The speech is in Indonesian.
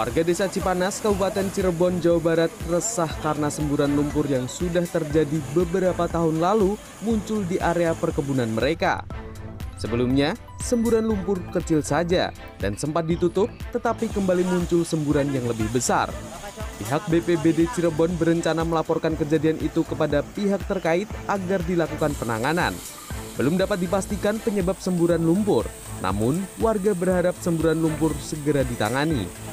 Warga desa Cipanas, Kabupaten Cirebon, Jawa Barat resah karena semburan lumpur yang sudah terjadi beberapa tahun lalu muncul di area perkebunan mereka. Sebelumnya, semburan lumpur kecil saja dan sempat ditutup, tetapi kembali muncul semburan yang lebih besar. Pihak BPBD Cirebon berencana melaporkan kejadian itu kepada pihak terkait agar dilakukan penanganan. Belum dapat dipastikan penyebab semburan lumpur, namun warga berharap semburan lumpur segera ditangani.